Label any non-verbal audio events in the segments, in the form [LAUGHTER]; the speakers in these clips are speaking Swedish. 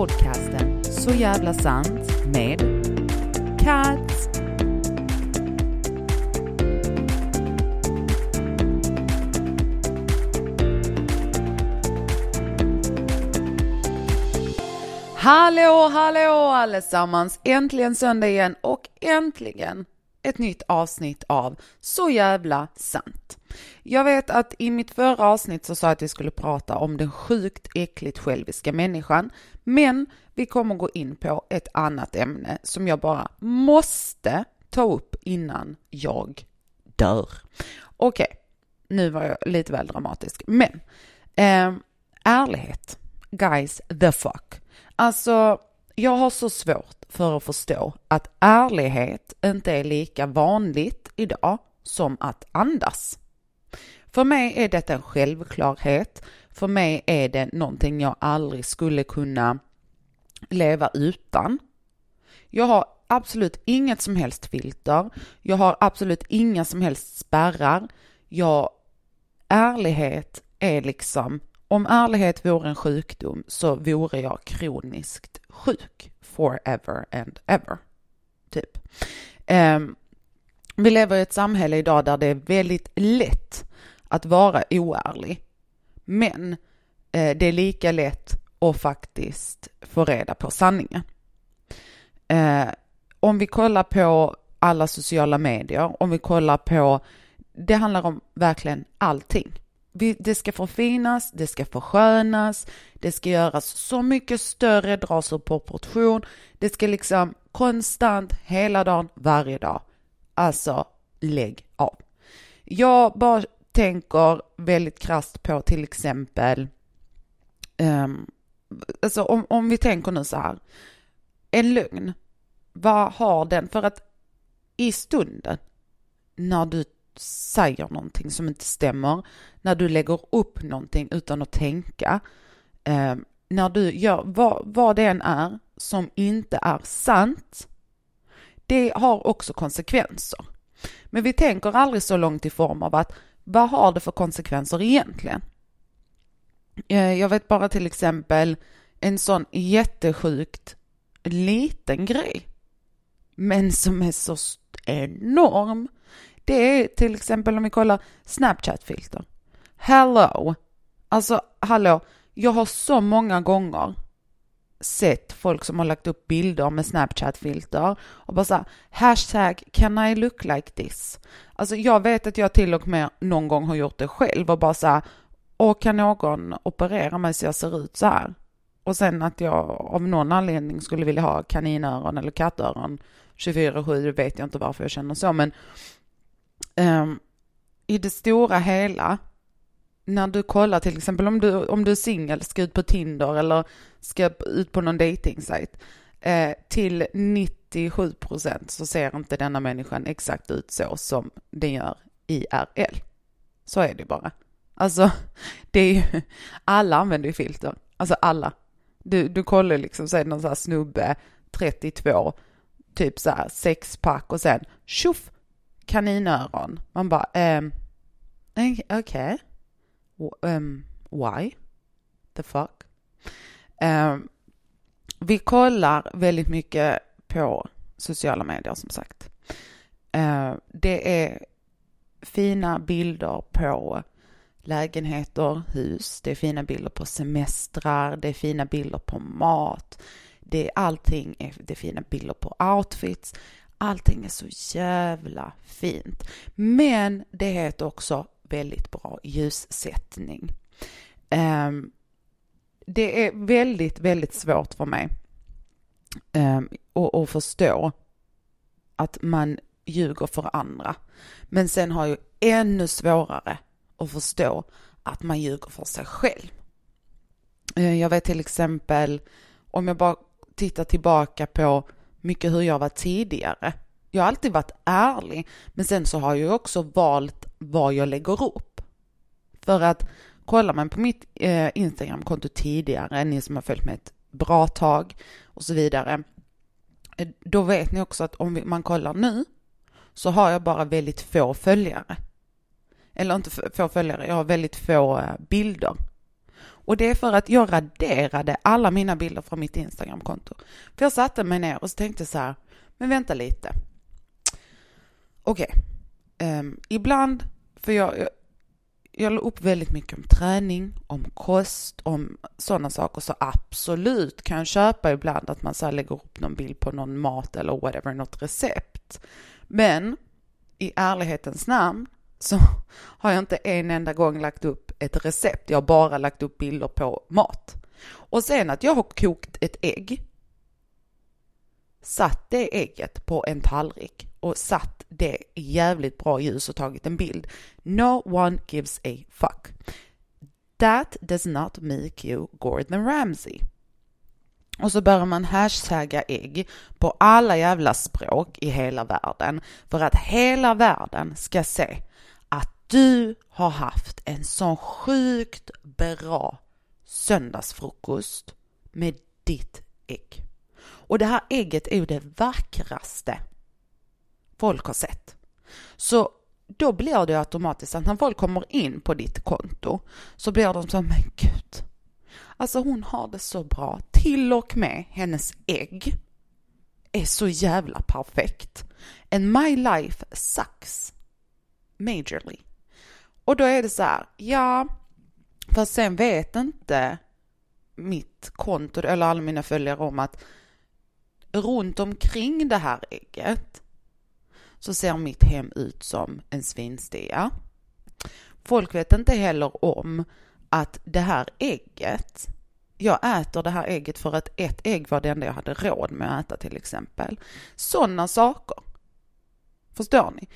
podcasten Så jävla sant med Kat. Hallå, hallå allesammans! Äntligen söndag igen och äntligen ett nytt avsnitt av Så jävla sant. Jag vet att i mitt förra avsnitt så sa jag att vi skulle prata om den sjukt äckligt själviska människan, men vi kommer gå in på ett annat ämne som jag bara måste ta upp innan jag dör. Okej, okay, nu var jag lite väl dramatisk, men eh, ärlighet, guys, the fuck. Alltså, jag har så svårt för att förstå att ärlighet inte är lika vanligt idag som att andas. För mig är detta en självklarhet. För mig är det någonting jag aldrig skulle kunna leva utan. Jag har absolut inget som helst filter. Jag har absolut inga som helst spärrar. Jag, ärlighet är liksom, om ärlighet vore en sjukdom så vore jag kroniskt sjuk forever and ever. Typ. Um, vi lever i ett samhälle idag där det är väldigt lätt att vara oärlig. Men eh, det är lika lätt att faktiskt få reda på sanningen. Eh, om vi kollar på alla sociala medier, om vi kollar på, det handlar om verkligen allting. Vi, det ska förfinas, det ska förskönas, det ska göras så mycket större, dras ur proportion. Det ska liksom konstant, hela dagen, varje dag. Alltså, lägg av. Jag bara tänker väldigt krast på till exempel, um, alltså om, om vi tänker nu så här, en lögn, vad har den, för att i stunden när du säger någonting som inte stämmer, när du lägger upp någonting utan att tänka, eh, när du gör vad, vad det än är som inte är sant, det har också konsekvenser. Men vi tänker aldrig så långt i form av att vad har det för konsekvenser egentligen? Eh, jag vet bara till exempel en sån jättesjukt liten grej, men som är så enorm. Det är till exempel om vi kollar Snapchat-filter. Hello! Alltså, hallå, jag har så många gånger sett folk som har lagt upp bilder med Snapchat-filter och bara såhär, hashtag can I look like this? Alltså jag vet att jag till och med någon gång har gjort det själv och bara såhär, och kan någon operera mig så jag ser ut så här? Och sen att jag av någon anledning skulle vilja ha kaninöron eller kattöron 24-7, vet jag inte varför jag känner så, men um, i det stora hela när du kollar till exempel om du, om du är singel, ska ut på Tinder eller ska ut på någon dejtingsajt, eh, till 97 procent så ser inte denna människan exakt ut så som den gör IRL. Så är det bara. Alltså, [LAUGHS] det är ju, alla använder ju filter. Alltså alla. Du, du kollar liksom, säg någon sån här snubbe, 32, typ så här sexpack och sen tjoff, kaninöron. Man bara, eh, okej. Okay um, why? The fuck? Um, vi kollar väldigt mycket på sociala medier som sagt. Uh, det är fina bilder på lägenheter, hus, det är fina bilder på semestrar, det är fina bilder på mat, det är allting, är, det är fina bilder på outfits, allting är så jävla fint. Men det heter också väldigt bra ljussättning. Ehm, det är väldigt, väldigt svårt för mig ehm, att, förstå att man ljuger för andra. Men sen har jag ännu svårare att förstå att man ljuger för sig själv. Ehm, jag vet till exempel, om jag bara tittar tillbaka på mycket hur jag var tidigare. Jag har alltid varit ärlig, men sen så har jag också valt vad jag lägger upp. För att kollar man på mitt eh, Instagramkonto tidigare, ni som har följt mig ett bra tag och så vidare, eh, då vet ni också att om man kollar nu så har jag bara väldigt få följare. Eller inte få följare, jag har väldigt få eh, bilder. Och det är för att jag raderade alla mina bilder från mitt Instagramkonto. För jag satte mig ner och så tänkte så här, men vänta lite. Okej, okay. um, ibland, för jag, jag, jag la upp väldigt mycket om träning, om kost, om sådana saker, så absolut kan jag köpa ibland att man så lägger upp någon bild på någon mat eller whatever, något recept. Men i ärlighetens namn så [LAUGHS] har jag inte en enda gång lagt upp ett recept. Jag har bara lagt upp bilder på mat. Och sen att jag har kokt ett ägg, satt det ägget på en tallrik och satt det i jävligt bra ljus och tagit en bild. No one gives a fuck. That does not make you Gordon Ramsay. Och så börjar man hashtagga ägg på alla jävla språk i hela världen för att hela världen ska se att du har haft en sån sjukt bra söndagsfrukost med ditt ägg. Och det här ägget är ju det vackraste folk har sett. Så då blir det automatiskt att när folk kommer in på ditt konto så blir de så, men gud, alltså hon har det så bra. Till och med hennes ägg är så jävla perfekt. And my life sucks majorly. Och då är det så här, ja, för sen vet inte mitt konto eller alla mina följare om att runt omkring det här ägget så ser mitt hem ut som en svinstia. Folk vet inte heller om att det här ägget, jag äter det här ägget för att ett ägg var det enda jag hade råd med att äta till exempel. Sådana saker. Förstår ni?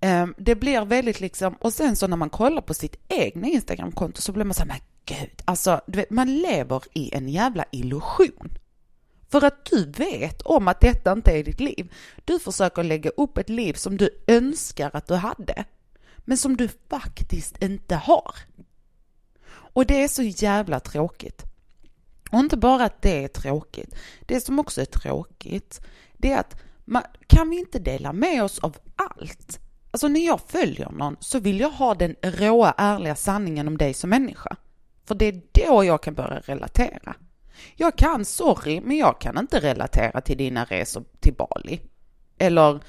Ehm, det blir väldigt liksom, och sen så när man kollar på sitt egna Instagramkonto så blir man så här, men gud, alltså du vet, man lever i en jävla illusion. För att du vet om att detta inte är ditt liv. Du försöker lägga upp ett liv som du önskar att du hade, men som du faktiskt inte har. Och det är så jävla tråkigt. Och inte bara att det är tråkigt, det som också är tråkigt, det är att man, kan vi inte dela med oss av allt? Alltså när jag följer någon så vill jag ha den råa, ärliga sanningen om dig som människa. För det är då jag kan börja relatera. Jag kan, sorry, men jag kan inte relatera till dina resor till Bali. Eller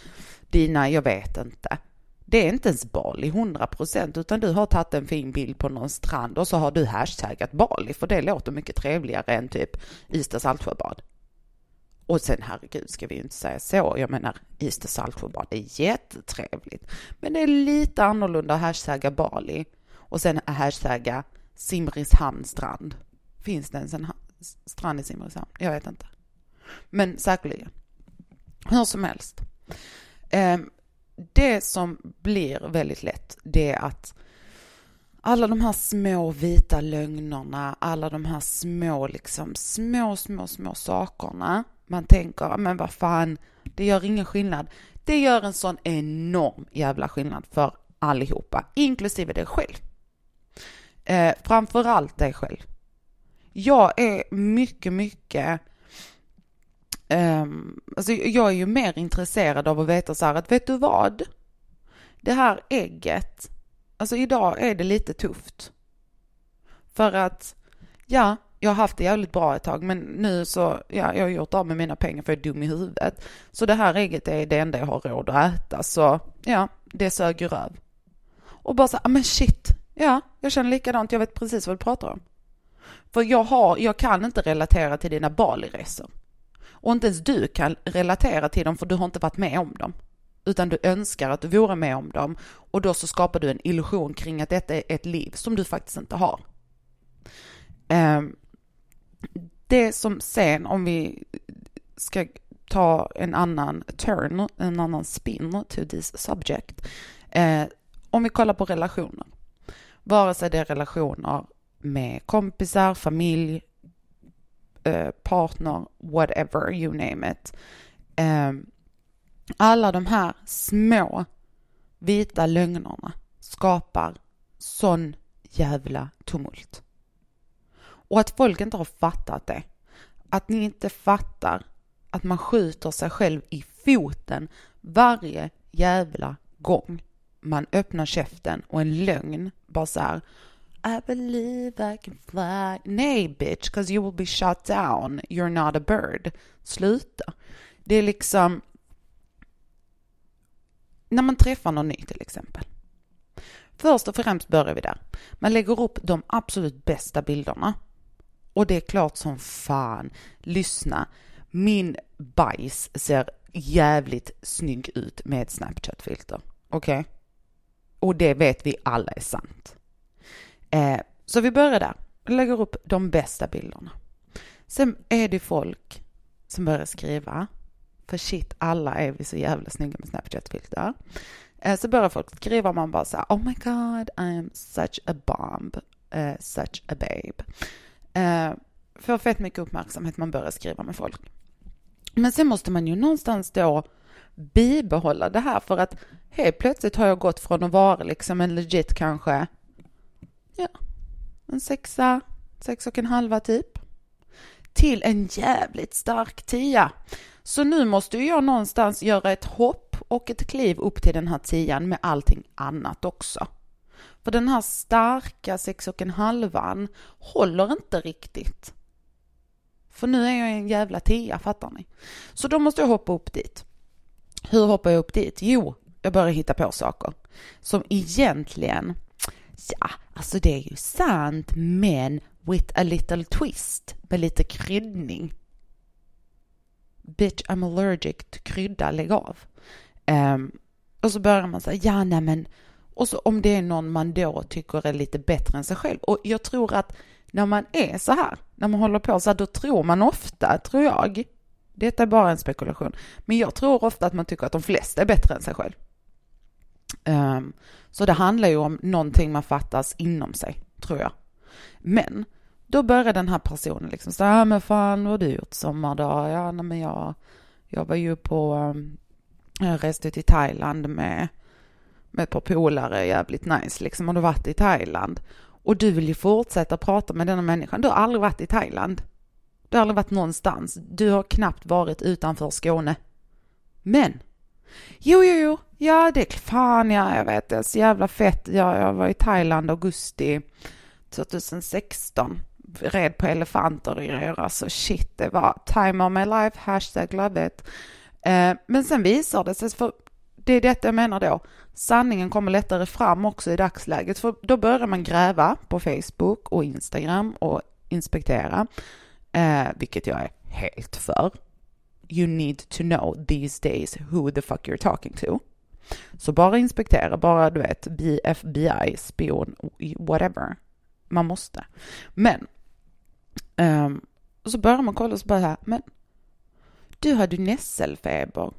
dina, jag vet inte. Det är inte ens Bali 100% utan du har tagit en fin bild på någon strand och så har du hashtaggat Bali för det låter mycket trevligare än typ Ystad Saltsjöbad. Och sen herregud ska vi ju inte säga så. Jag menar Ystad Saltsjöbad är jättetrevligt. Men det är lite annorlunda att hashtagga Bali och sen hashtagga Simrishamn strand. Finns det ens en strand i Simrishamn? Jag vet inte. Men säkerligen. Hur som helst. Ehm, det som blir väldigt lätt det är att alla de här små vita lögnerna, alla de här små, liksom små, små, små sakerna man tänker, men vad fan, det gör ingen skillnad. Det gör en sån enorm jävla skillnad för allihopa, inklusive dig själv. Eh, framförallt dig själv. Jag är mycket, mycket Um, alltså jag är ju mer intresserad av att veta så här att vet du vad? Det här ägget, alltså idag är det lite tufft. För att, ja, jag har haft det jävligt bra ett tag men nu så, ja, jag har gjort av med mina pengar för jag är dum i huvudet. Så det här ägget är det enda jag har råd att äta så, ja, det sög ju röv. Och bara så, ah, men shit, ja, jag känner likadant, jag vet precis vad du pratar om. För jag har, jag kan inte relatera till dina Bali-resor. Och inte ens du kan relatera till dem för du har inte varit med om dem. Utan du önskar att du vore med om dem och då så skapar du en illusion kring att detta är ett liv som du faktiskt inte har. Ehm, det som sen, om vi ska ta en annan turn, en annan spin to this subject. Eh, om vi kollar på relationer. Vare sig det är relationer med kompisar, familj, eh, partner, whatever, you name it. Eh, alla de här små vita lögnerna skapar sån jävla tumult. Och att folk inte har fattat det. Att ni inte fattar att man skjuter sig själv i foten varje jävla gång man öppnar käften och en lögn bara så här, i believe I can fly. Nej bitch, cause you will be shot down. You're not a bird. Sluta. Det är liksom när man träffar någon ny till exempel. Först och främst börjar vi där. Man lägger upp de absolut bästa bilderna. Och det är klart som fan, lyssna, min bajs ser jävligt snygg ut med ett Snapchat-filter. Okej? Okay? Och det vet vi alla är sant. Eh, så vi börjar där. Lägger upp de bästa bilderna. Sen är det folk som börjar skriva. För shit, alla är vi så jävla snygga med Snapchat-filter. Eh, så börjar folk skriva och man bara så Oh my god, I'm such a bomb. Uh, such a babe. Uh, får fett mycket uppmärksamhet, man börjar skriva med folk. Men sen måste man ju någonstans då bibehålla det här för att helt plötsligt har jag gått från att vara liksom en legit kanske, ja, en sexa, sex och en halva typ, till en jävligt stark tia. Så nu måste jag någonstans göra ett hopp och ett kliv upp till den här tian med allting annat också. För den här starka sex och en halvan håller inte riktigt. För nu är jag en jävla tia, fattar ni? Så då måste jag hoppa upp dit. Hur hoppar jag upp dit? Jo, jag börjar hitta på saker som egentligen, ja, alltså det är ju sant, men with a little twist, med lite kryddning. Bitch, I'm allergic to krydda, lägg av. Um, och så börjar man säga, ja nej men, och så om det är någon man då tycker är lite bättre än sig själv. Och jag tror att när man är så här, när man håller på så här, då tror man ofta, tror jag, detta är bara en spekulation, men jag tror ofta att man tycker att de flesta är bättre än sig själv. Um, så det handlar ju om någonting man fattas inom sig, tror jag. Men då börjar den här personen liksom säga, ah, ja men fan vad har du gjort sommardag? Ja, nej, men jag, jag var ju på, um, jag reste till Thailand med, med ett par polare, jävligt nice liksom, har du varit i Thailand? Och du vill ju fortsätta prata med denna människan. Du har aldrig varit i Thailand. Du har aldrig varit någonstans. Du har knappt varit utanför Skåne. Men, jo, jo, jo, ja, det är fan, ja, jag vet, det är så jävla fett. Ja, jag var i Thailand augusti 2016. Red på elefanter i grejer, alltså shit, det var time of my life, hashtag love it. Eh, men sen visar det sig, för det är detta jag menar då, sanningen kommer lättare fram också i dagsläget, för då börjar man gräva på Facebook och Instagram och inspektera, eh, vilket jag är helt för. You need to know these days who the fuck you're talking to. Så bara inspektera, bara du vet, FBI, spion, whatever. Man måste. Men, um, så börjar man kolla och så bara här, men du hade nässelfeber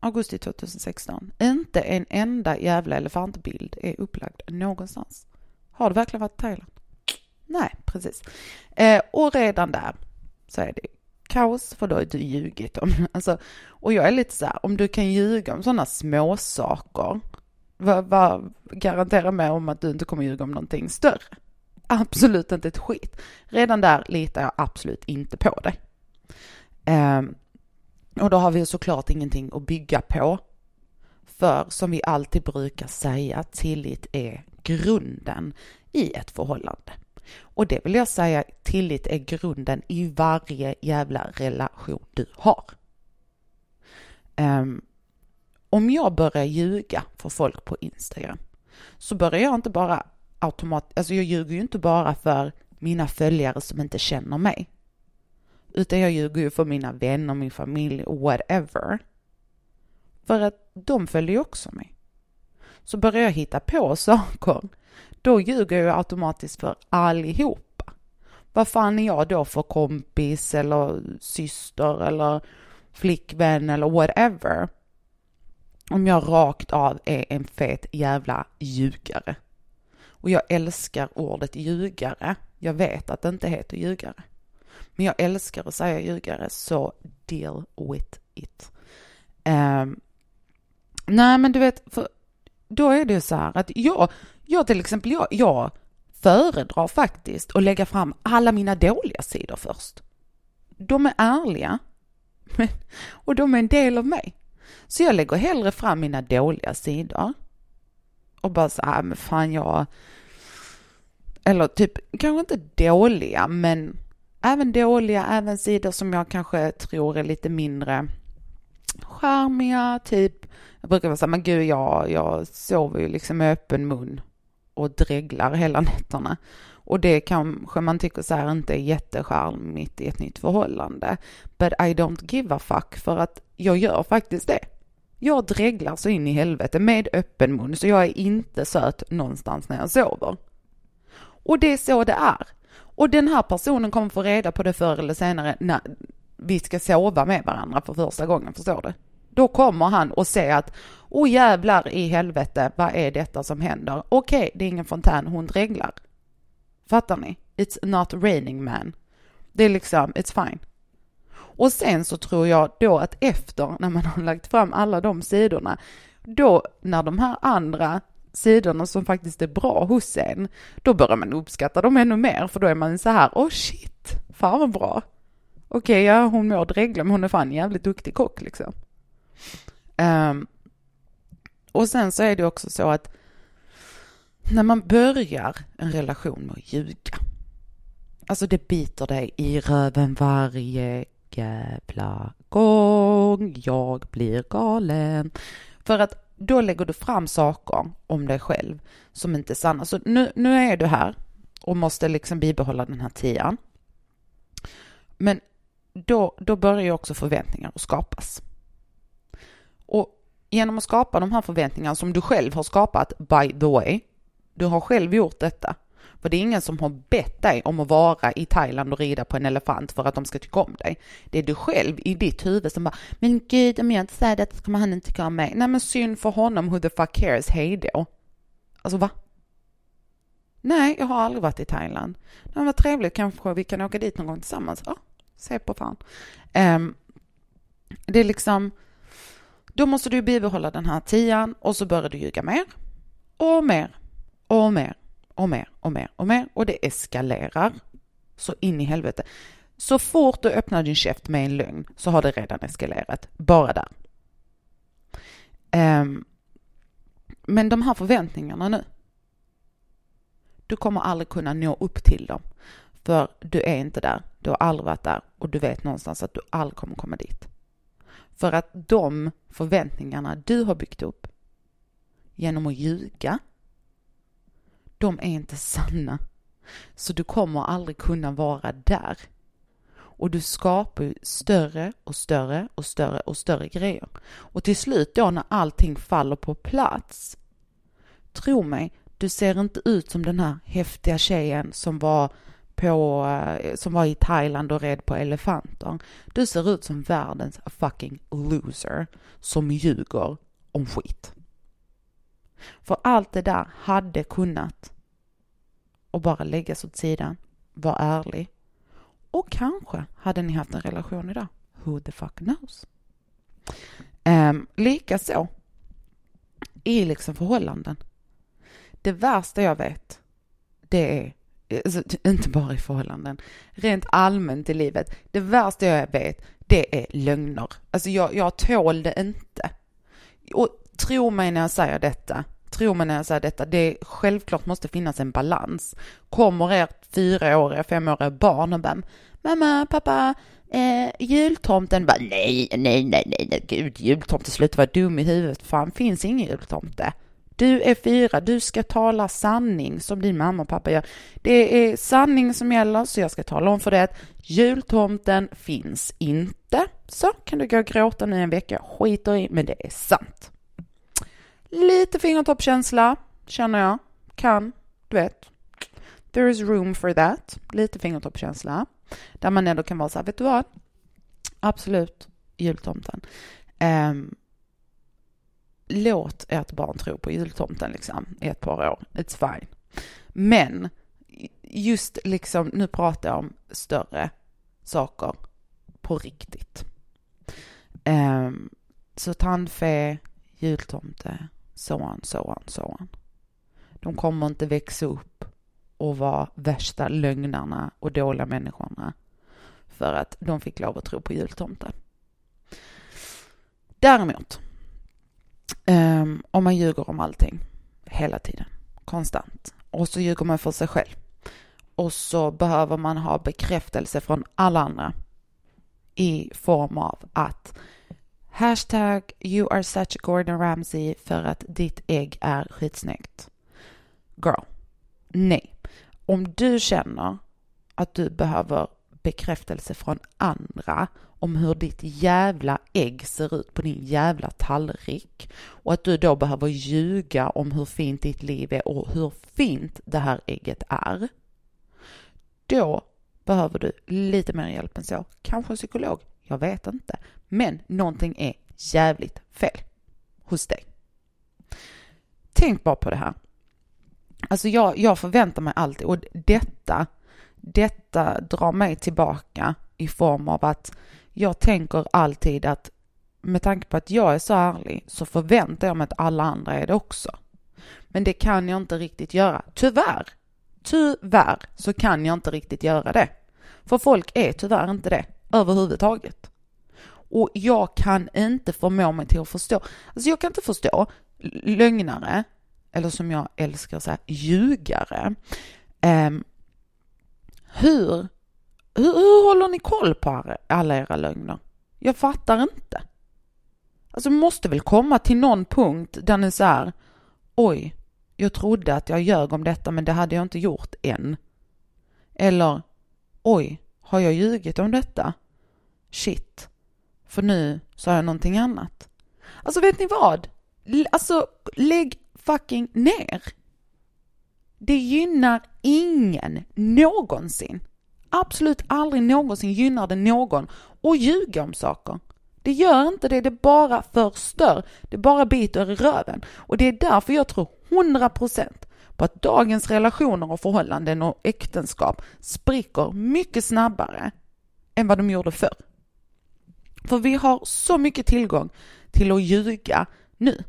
augusti 2016. Inte en enda jävla elefantbild är upplagd någonstans. Har du verkligen varit i Thailand? Nej, precis. Eh, och redan där så är det kaos, för då har du ljugit om, [LAUGHS] alltså, och jag är lite så här, om du kan ljuga om sådana småsaker, vad, vad garanterar mig om att du inte kommer ljuga om någonting större? Absolut inte ett skit. Redan där litar jag absolut inte på dig. Um, och då har vi såklart ingenting att bygga på. För som vi alltid brukar säga, tillit är grunden i ett förhållande. Och det vill jag säga, tillit är grunden i varje jävla relation du har. Um, om jag börjar ljuga för folk på Instagram så börjar jag inte bara automatiskt, alltså jag ljuger ju inte bara för mina följare som inte känner mig. Utan jag ljuger ju för mina vänner, min familj, whatever. För att de följer ju också mig. Så börjar jag hitta på [LAUGHS] saker, då ljuger jag automatiskt för allihopa. Vad fan är jag då för kompis eller syster eller flickvän eller whatever? Om jag rakt av är en fet jävla ljugare. Och jag älskar ordet ljugare. Jag vet att det inte heter ljugare. Men jag älskar att säga ljugare, så deal with it. Um, nej, men du vet, för då är det så här att jag, jag till exempel, jag, jag föredrar faktiskt att lägga fram alla mina dåliga sidor först. De är ärliga men, och de är en del av mig. Så jag lägger hellre fram mina dåliga sidor och bara så här, ah, men fan jag eller typ, kanske inte dåliga, men även dåliga, även sidor som jag kanske tror är lite mindre charmiga, typ. Jag brukar vara så här, men gud, jag, jag sover ju liksom med öppen mun och dreglar hela [LAUGHS] nätterna. Och det kanske man tycker så här inte är jättecharmigt i ett nytt förhållande. But I don't give a fuck för att jag gör faktiskt det. Jag dreglar så in i helvete med öppen mun så jag är inte söt någonstans när jag sover. Och det är så det är. Och den här personen kommer få reda på det förr eller senare när vi ska sova med varandra för första gången, förstår du? Då kommer han och säger att åh jävlar i helvete, vad är detta som händer? Okej, okay, det är ingen fontän, hon dreglar. Fattar ni? It's not raining man. Det är liksom, it's fine. Och sen så tror jag då att efter, när man har lagt fram alla de sidorna, då när de här andra sidorna som faktiskt är bra hos en, då börjar man uppskatta dem ännu mer, för då är man så här, åh oh shit, fan vad bra. Okej, okay, ja hon mår dregla, men hon är fan en jävligt duktig kock liksom. Um, och sen så är det också så att när man börjar en relation med att ljuga, alltså det biter dig i röven varje jävla gång jag blir galen. För att då lägger du fram saker om dig själv som inte är sanna. Så nu, nu är du här och måste liksom bibehålla den här tian. Men då, då börjar ju också förväntningar att skapas. Genom att skapa de här förväntningarna som du själv har skapat, by the way, du har själv gjort detta. För det är ingen som har bett dig om att vara i Thailand och rida på en elefant för att de ska tycka om dig. Det är du själv i ditt huvud som bara, men gud om jag inte säger detta så kommer han inte tycka om mig. Nej men synd för honom, who the fuck cares, hej då. Alltså va? Nej, jag har aldrig varit i Thailand. Det var trevligt, kanske vi kan åka dit någon gång tillsammans. Ja, se på fan. Um, det är liksom, då måste du bibehålla den här tian och så börjar du ljuga mer och mer och mer och mer och mer och mer och det eskalerar så in i helvete. Så fort du öppnar din käft med en lögn så har det redan eskalerat, bara där. Um, men de här förväntningarna nu, du kommer aldrig kunna nå upp till dem. För du är inte där, du har aldrig varit där och du vet någonstans att du aldrig kommer komma dit. För att de förväntningarna du har byggt upp genom att ljuga, de är inte sanna. Så du kommer aldrig kunna vara där. Och du skapar ju större och större och större och större grejer. Och till slut då när allting faller på plats, tro mig, du ser inte ut som den här häftiga tjejen som var på, eh, som var i Thailand och red på elefanter. Du ser ut som världens fucking loser som ljuger om skit. För allt det där hade kunnat och bara läggas åt sidan, var ärlig. Och kanske hade ni haft en relation idag. Who the fuck knows? Um, Likaså i liksom förhållanden. Det värsta jag vet, det är alltså, inte bara i förhållanden, rent allmänt i livet. Det värsta jag vet, det är lögner. Alltså jag, jag tål det inte. Och tro mig när jag säger detta, tro mig när jag säger detta, det självklart måste finnas en balans. Kommer ert fyraåriga, femåriga barn och bara, mamma, pappa, eh, jultomten bara, nej, nej, nej, nej, nej, gud, jultomte, sluta vara dum i huvudet, fan, finns ingen jultomte. Du är fyra, du ska tala sanning som din mamma och pappa gör. Det är sanning som gäller, så jag ska tala om för dig att jultomten finns inte. Så kan du gå och gråta nu en vecka, skiter i, men det är sant. Lite fingertoppskänsla känner jag, kan, du vet. There is room for that. Lite fingertoppskänsla. Där man ändå kan vara så här, vet du vad? Absolut, jultomten. Um, låt ert barn tro på jultomten liksom i ett par år. It's fine. Men just liksom, nu pratar jag om större saker på riktigt. Um, så tandfe, jultomte, så on, så on, så on. De kommer inte växa upp och vara värsta lögnarna och dåliga människorna för att de fick lov att tro på jultomten. Däremot Ehm, um, om man ljuger om allting hela tiden, konstant. Och så ljuger man för sig själv. och så behöver man ha bekräftelse från alla andra i form av att hashtag you are such a Gordon Ramsay för att ditt ägg är skitsnyggt. Girl, nej. Om du känner att du behöver bekräftelse från andra om hur ditt jävla ägg ser ut på din jävla tallrik och att du då behöver ljuga om hur fint ditt liv är och hur fint det här ägget är. Då behöver du lite mer hjälp än så. Kanske en psykolog, jag vet inte. Men någonting är jävligt fel hos dig. Tänk bara på det här. Alltså jag, jag förväntar mig alltid, och detta, detta drar mig tillbaka i form av att jag tänker alltid att med tanke på att jag är så ärlig så förväntar jag mig att alla andra är det också. Men det kan jag inte riktigt göra. Tyvärr, tyvärr så kan jag inte riktigt göra det. För folk är tyvärr inte det överhuvudtaget. Och jag kan inte förmå mig till att förstå, alltså jag kan inte förstå lögnare, eller som jag älskar att säga, ljugare. Eh, hur hur, hur håller ni koll på alla era lögner? Jag fattar inte. Alltså måste väl komma till någon punkt där ni säger oj, jag trodde att jag ljög om detta men det hade jag inte gjort än. Eller oj, har jag ljugit om detta? Shit, för nu sa jag någonting annat. Alltså vet ni vad? Alltså lägg fucking ner. Det gynnar ingen någonsin absolut aldrig någonsin gynnar det någon att ljuga om saker. Det gör inte det, det bara förstör. Det bara biter i röven. Och det är därför jag tror 100% på att dagens relationer och förhållanden och äktenskap spricker mycket snabbare än vad de gjorde förr. För vi har så mycket tillgång till att ljuga nu.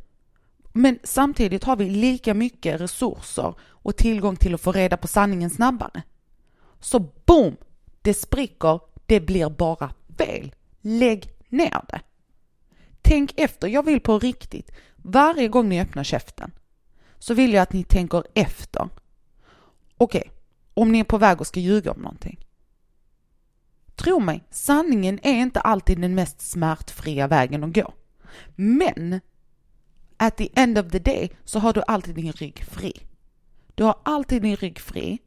Men samtidigt har vi lika mycket resurser och tillgång till att få reda på sanningen snabbare. Så boom! Det spricker, det blir bara fel. Lägg ner det. Tänk efter, jag vill på riktigt, varje gång ni öppnar käften så vill jag att ni tänker efter. Okej, okay, om ni är på väg och ska ljuga om någonting. Tro mig, sanningen är inte alltid den mest smärtfria vägen att gå. Men at the end of the day så har du alltid din rygg fri. Du har alltid din rygg fri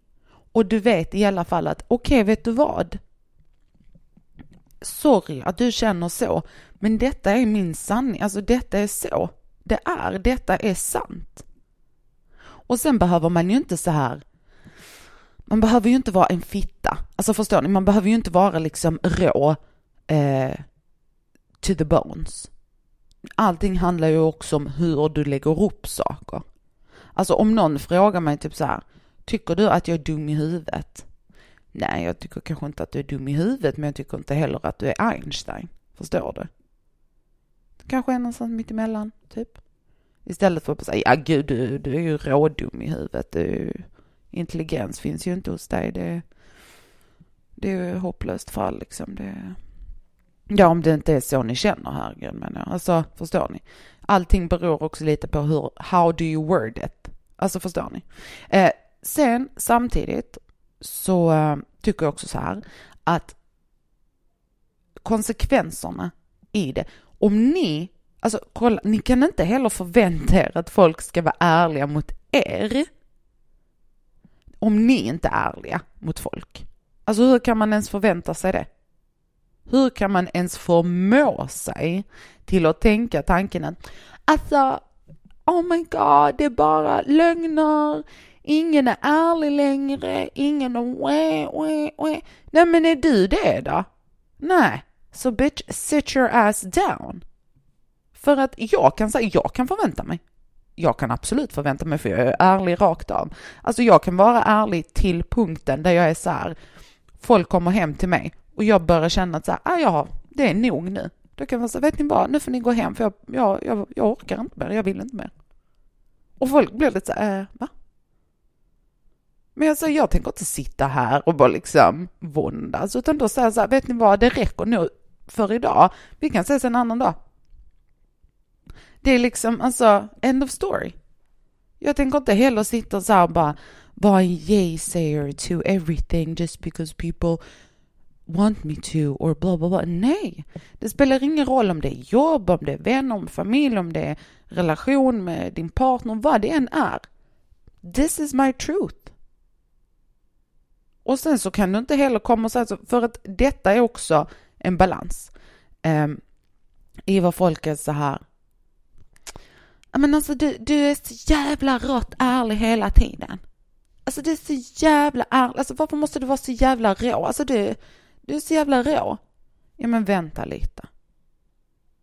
och du vet i alla fall att okej, okay, vet du vad? Sorry att du känner så, men detta är min sanning, alltså detta är så. Det är, detta är sant. Och sen behöver man ju inte så här, man behöver ju inte vara en fitta, alltså förstår ni, man behöver ju inte vara liksom rå eh, to the bones. Allting handlar ju också om hur du lägger upp saker. Alltså om någon frågar mig typ så här, Tycker du att jag är dum i huvudet? Nej, jag tycker kanske inte att du är dum i huvudet, men jag tycker inte heller att du är Einstein. Förstår du? Kanske är någonstans mitt emellan, typ. Istället för att säga, ja gud, du, du är ju rådum i huvudet. Du, intelligens finns ju inte hos dig. Det, det är ju hopplöst fall liksom. Det, ja, om det inte är så ni känner, herregud menar jag. Alltså, förstår ni? Allting beror också lite på hur, how do you word it? Alltså, förstår ni? Eh, sen samtidigt så eh, tycker jag också så här att konsekvenserna i det, om ni, alltså kolla, ni kan inte heller förvänta er att folk ska vara ärliga mot er om ni inte är ärliga mot folk. Alltså hur kan man ens förvänta sig det? Hur kan man ens förmå sig till att tänka tanken att alltså, oh my god, det är bara lögner, Ingen är ärlig längre, ingen är wä, wä, wä. Nej men är du det då? Nej, så bitch sit your ass down. För att jag kan säga, jag kan förvänta mig. Jag kan absolut förvänta mig för jag är ärlig rakt av. Alltså jag kan vara ärlig till punkten där jag är så här, folk kommer hem till mig och jag börjar känna att så här, ah, ja, det är nog nu. Då kan man säga, vet ni vad, nu får ni gå hem för jag, jag, jag, jag orkar inte mer, jag vill inte mer. Och folk blir lite så här, äh, va? Men jag säger, jag tänker inte sitta här och bara liksom våndas, utan då säger jag så här, vet ni vad, det räcker nu för idag. Vi kan ses en annan dag. Det är liksom, alltså, end of story. Jag tänker inte heller sitta så här och bara vara en yay-sayer to everything just because people want me to or bla bla bla. Nej, det spelar ingen roll om det är jobb, om det är vänner, om familj, om det är relation med din partner, vad det än är. This is my truth. Och sen så kan du inte heller komma och säga så, för att detta är också en balans. Eh, I vad folk är så här. Men alltså du, du är så jävla rått ärlig hela tiden. Alltså du är så jävla ärlig. Alltså varför måste du vara så jävla rå? Alltså du, du är så jävla rå. Ja men vänta lite.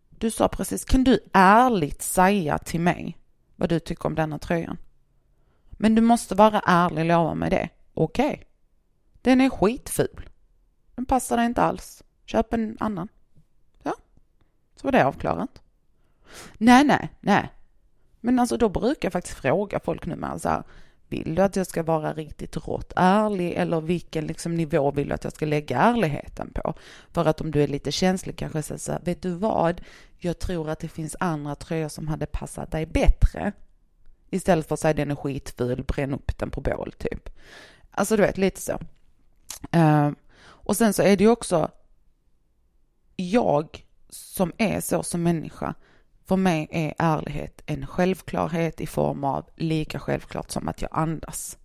Du sa precis, kan du ärligt säga till mig vad du tycker om denna tröjan? Men du måste vara ärlig, lova mig det. Okej. Okay. Den är skitful. Den passar dig inte alls. Köp en annan. Ja, så var det avklarat. Nej, nej, nej. Men alltså då brukar jag faktiskt fråga folk numera så här, vill du att jag ska vara riktigt rått ärlig eller vilken liksom nivå vill du att jag ska lägga ärligheten på? För att om du är lite känslig kanske säga så här, vet du vad? Jag tror att det finns andra tröjor som hade passat dig bättre. Istället för att säga den är skitful, bränn upp den på bål typ. Alltså du vet, lite så. Eh, och sen så är det ju också jag som är så som människa. För mig är ärlighet en självklarhet i form av lika självklart som att jag andas.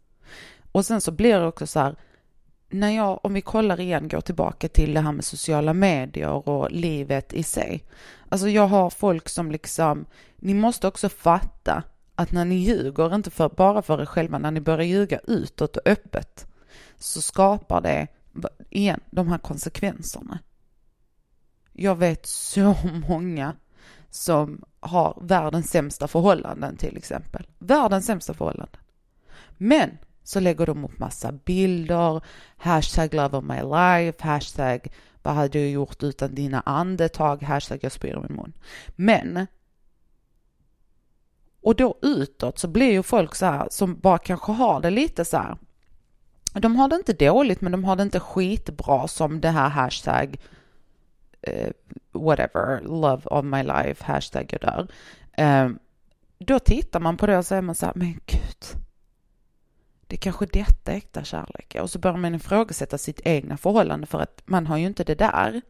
Och sen så blir det också så här, när jag, om vi kollar igen, går tillbaka till det här med sociala medier och livet i sig. Alltså jag har folk som liksom, ni måste också fatta att när ni ljuger, inte för, bara för er själva, när ni börjar ljuga utåt och öppet, så skapar det, igen, de här konsekvenserna. Jag vet så [LAUGHS] många som har världens sämsta förhållanden till exempel. Världens sämsta förhållanden. Men så lägger de upp massa bilder, hashtag love of my life, hashtag vad hade jag gjort utan dina andetag, hashtag jag spyr i min mun. Men och då utåt så blir ju folk så här som bara kanske har det lite så här. De har det inte dåligt men de har det inte skitbra som det här hashtag uh, whatever, love of my life, hashtag jag dör. Uh, då tittar man på det och säger man så här, men gud, det är kanske detta äkta kärlek Och så börjar man ifrågasätta sitt egna förhållande för att man har ju inte det där.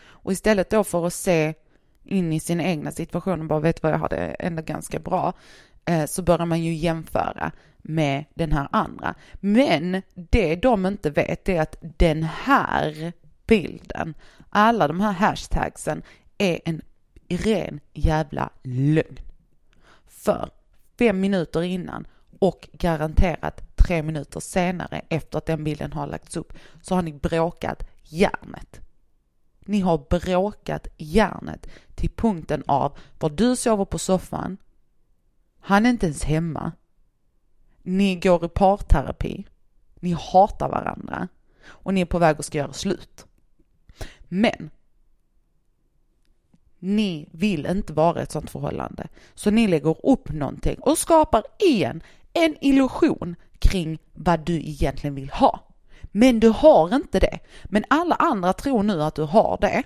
Och istället då för att se in i sin egna situation och bara vet vad jag har det ändå ganska bra, Eh, så börjar man ju jämföra med den här andra. Men det de inte vet är att den här bilden, alla de här hashtagsen är en ren jävla lögn. För fem minuter innan och garanterat tre minuter senare efter att den bilden har lagts upp så har ni bråkat järnet. Ni har bråkat järnet till punkten av var du sover på soffan, han är inte ens hemma, ni går i parterapi, ni hatar varandra och ni är på väg att ska göra slut. Men ni vill inte vara i ett sånt förhållande. Så ni lägger upp någonting och skapar igen en illusion kring vad du egentligen vill ha. Men du har inte det. Men alla andra tror nu att du har det.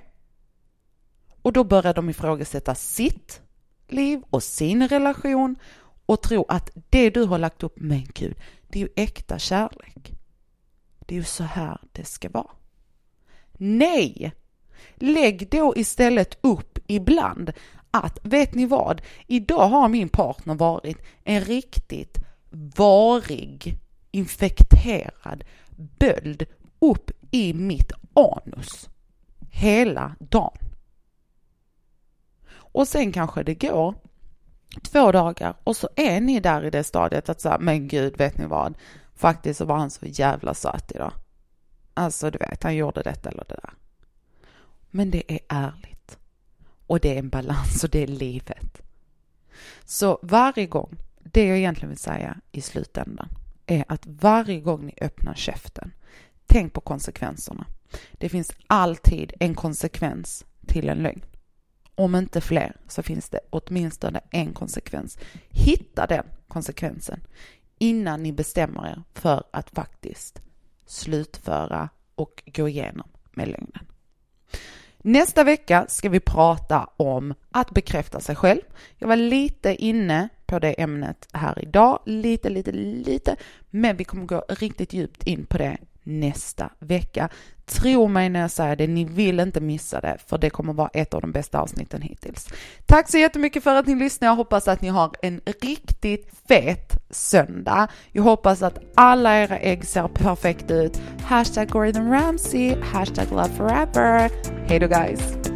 Och då börjar de ifrågasätta sitt liv och sin relation och tro att det du har lagt upp, men gud, det är ju äkta kärlek. Det är ju så här det ska vara. Nej! Lägg då istället upp ibland att, vet ni vad? Idag har min partner varit en riktigt varig, infekterad böld upp i mitt anus hela dagen. Och sen kanske det går två dagar och så är ni där i det stadiet att säga, men gud, vet ni vad? Faktiskt så var han så jävla söt idag. Alltså, du vet, han gjorde detta eller det där. Men det är ärligt. Och det är en balans och det är livet. Så varje gång, det jag egentligen vill säga i slutändan, är att varje gång ni öppnar käften, tänk på konsekvenserna. Det finns alltid en konsekvens till en lögn. Om inte fler så finns det åtminstone en konsekvens. Hitta den konsekvensen innan ni bestämmer er för att faktiskt slutföra och gå igenom med lögnen. Nästa vecka ska vi prata om att bekräfta sig själv. Jag var lite inne på det ämnet här idag, lite, lite, lite, men vi kommer gå riktigt djupt in på det nästa vecka. Tro mig när jag säger det, ni vill inte missa det, för det kommer vara ett av de bästa avsnitten hittills. Tack så jättemycket för att ni lyssnar. Jag hoppas att ni har en riktigt fet söndag. Jag hoppas att alla era ägg ser perfekt ut. Hashtag Gordon Ramsay, hashtag love forever. Hej då guys!